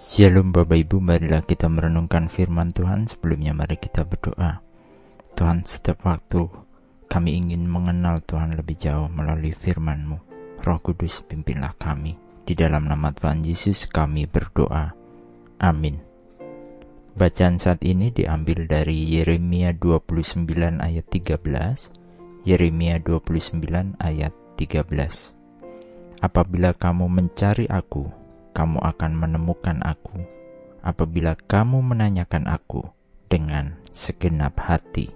Shalom Bapak Ibu, marilah kita merenungkan firman Tuhan. Sebelumnya mari kita berdoa. Tuhan, setiap waktu kami ingin mengenal Tuhan lebih jauh melalui firman-Mu. Roh Kudus pimpinlah kami. Di dalam nama Tuhan Yesus kami berdoa. Amin. Bacaan saat ini diambil dari Yeremia 29 ayat 13. Yeremia 29 ayat 13. Apabila kamu mencari aku, kamu akan menemukan aku. Apabila kamu menanyakan aku dengan segenap hati.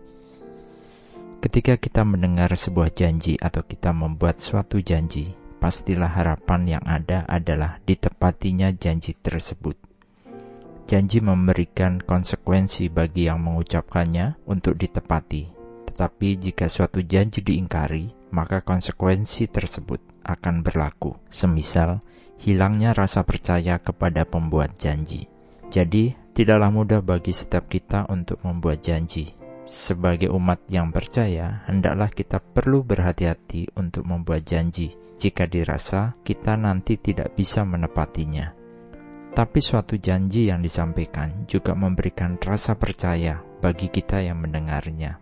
Ketika kita mendengar sebuah janji atau kita membuat suatu janji, pastilah harapan yang ada adalah ditepatinya janji tersebut. Janji memberikan konsekuensi bagi yang mengucapkannya untuk ditepati, tetapi jika suatu janji diingkari, maka konsekuensi tersebut akan berlaku, semisal hilangnya rasa percaya kepada pembuat janji. Jadi, tidaklah mudah bagi setiap kita untuk membuat janji. Sebagai umat yang percaya, hendaklah kita perlu berhati-hati untuk membuat janji jika dirasa kita nanti tidak bisa menepatinya. Tapi suatu janji yang disampaikan juga memberikan rasa percaya bagi kita yang mendengarnya.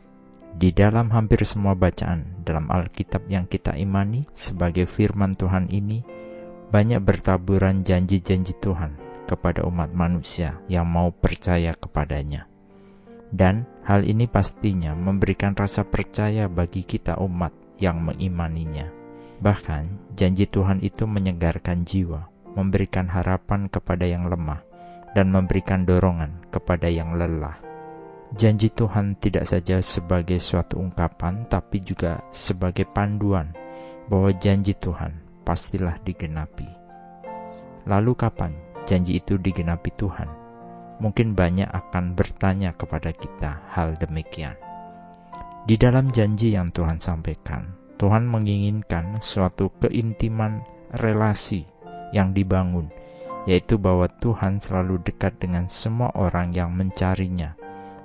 Di dalam hampir semua bacaan dalam Alkitab yang kita imani sebagai firman Tuhan ini, banyak bertaburan janji-janji Tuhan kepada umat manusia yang mau percaya kepadanya. Dan hal ini pastinya memberikan rasa percaya bagi kita umat yang mengimaninya. Bahkan janji Tuhan itu menyegarkan jiwa, memberikan harapan kepada yang lemah, dan memberikan dorongan kepada yang lelah. Janji Tuhan tidak saja sebagai suatu ungkapan, tapi juga sebagai panduan bahwa janji Tuhan pastilah digenapi. Lalu, kapan janji itu digenapi Tuhan? Mungkin banyak akan bertanya kepada kita hal demikian. Di dalam janji yang Tuhan sampaikan, Tuhan menginginkan suatu keintiman relasi yang dibangun, yaitu bahwa Tuhan selalu dekat dengan semua orang yang mencarinya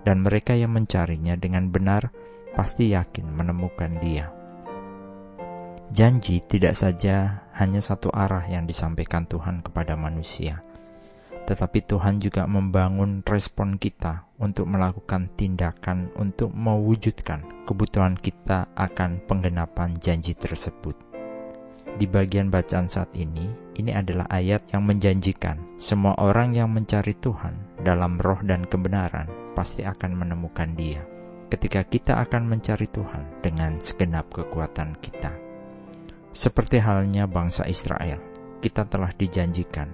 dan mereka yang mencarinya dengan benar pasti yakin menemukan Dia. Janji tidak saja hanya satu arah yang disampaikan Tuhan kepada manusia, tetapi Tuhan juga membangun respon kita untuk melakukan tindakan untuk mewujudkan kebutuhan kita akan penggenapan janji tersebut. Di bagian bacaan saat ini, ini adalah ayat yang menjanjikan semua orang yang mencari Tuhan dalam roh dan kebenaran pasti akan menemukan Dia ketika kita akan mencari Tuhan dengan segenap kekuatan kita. Seperti halnya bangsa Israel, kita telah dijanjikan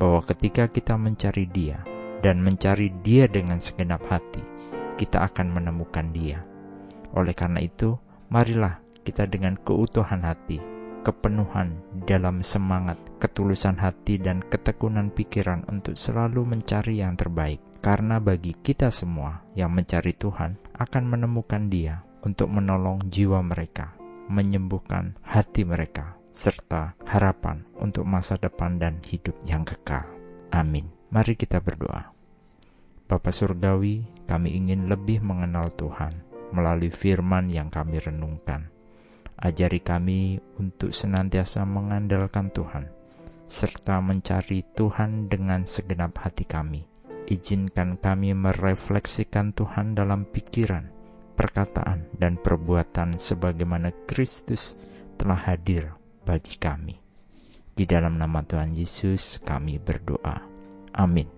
bahwa ketika kita mencari Dia dan mencari Dia dengan segenap hati, kita akan menemukan Dia. Oleh karena itu, marilah kita dengan keutuhan hati, kepenuhan dalam semangat, ketulusan hati, dan ketekunan pikiran untuk selalu mencari yang terbaik karena bagi kita semua yang mencari Tuhan akan menemukan Dia untuk menolong jiwa mereka, menyembuhkan hati mereka, serta harapan untuk masa depan dan hidup yang kekal. Amin. Mari kita berdoa. Bapa Surgawi, kami ingin lebih mengenal Tuhan melalui firman yang kami renungkan. Ajari kami untuk senantiasa mengandalkan Tuhan, serta mencari Tuhan dengan segenap hati kami izinkan kami merefleksikan Tuhan dalam pikiran, perkataan, dan perbuatan sebagaimana Kristus telah hadir bagi kami. Di dalam nama Tuhan Yesus kami berdoa. Amin.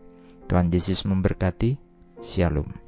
Tuhan Yesus memberkati. Shalom.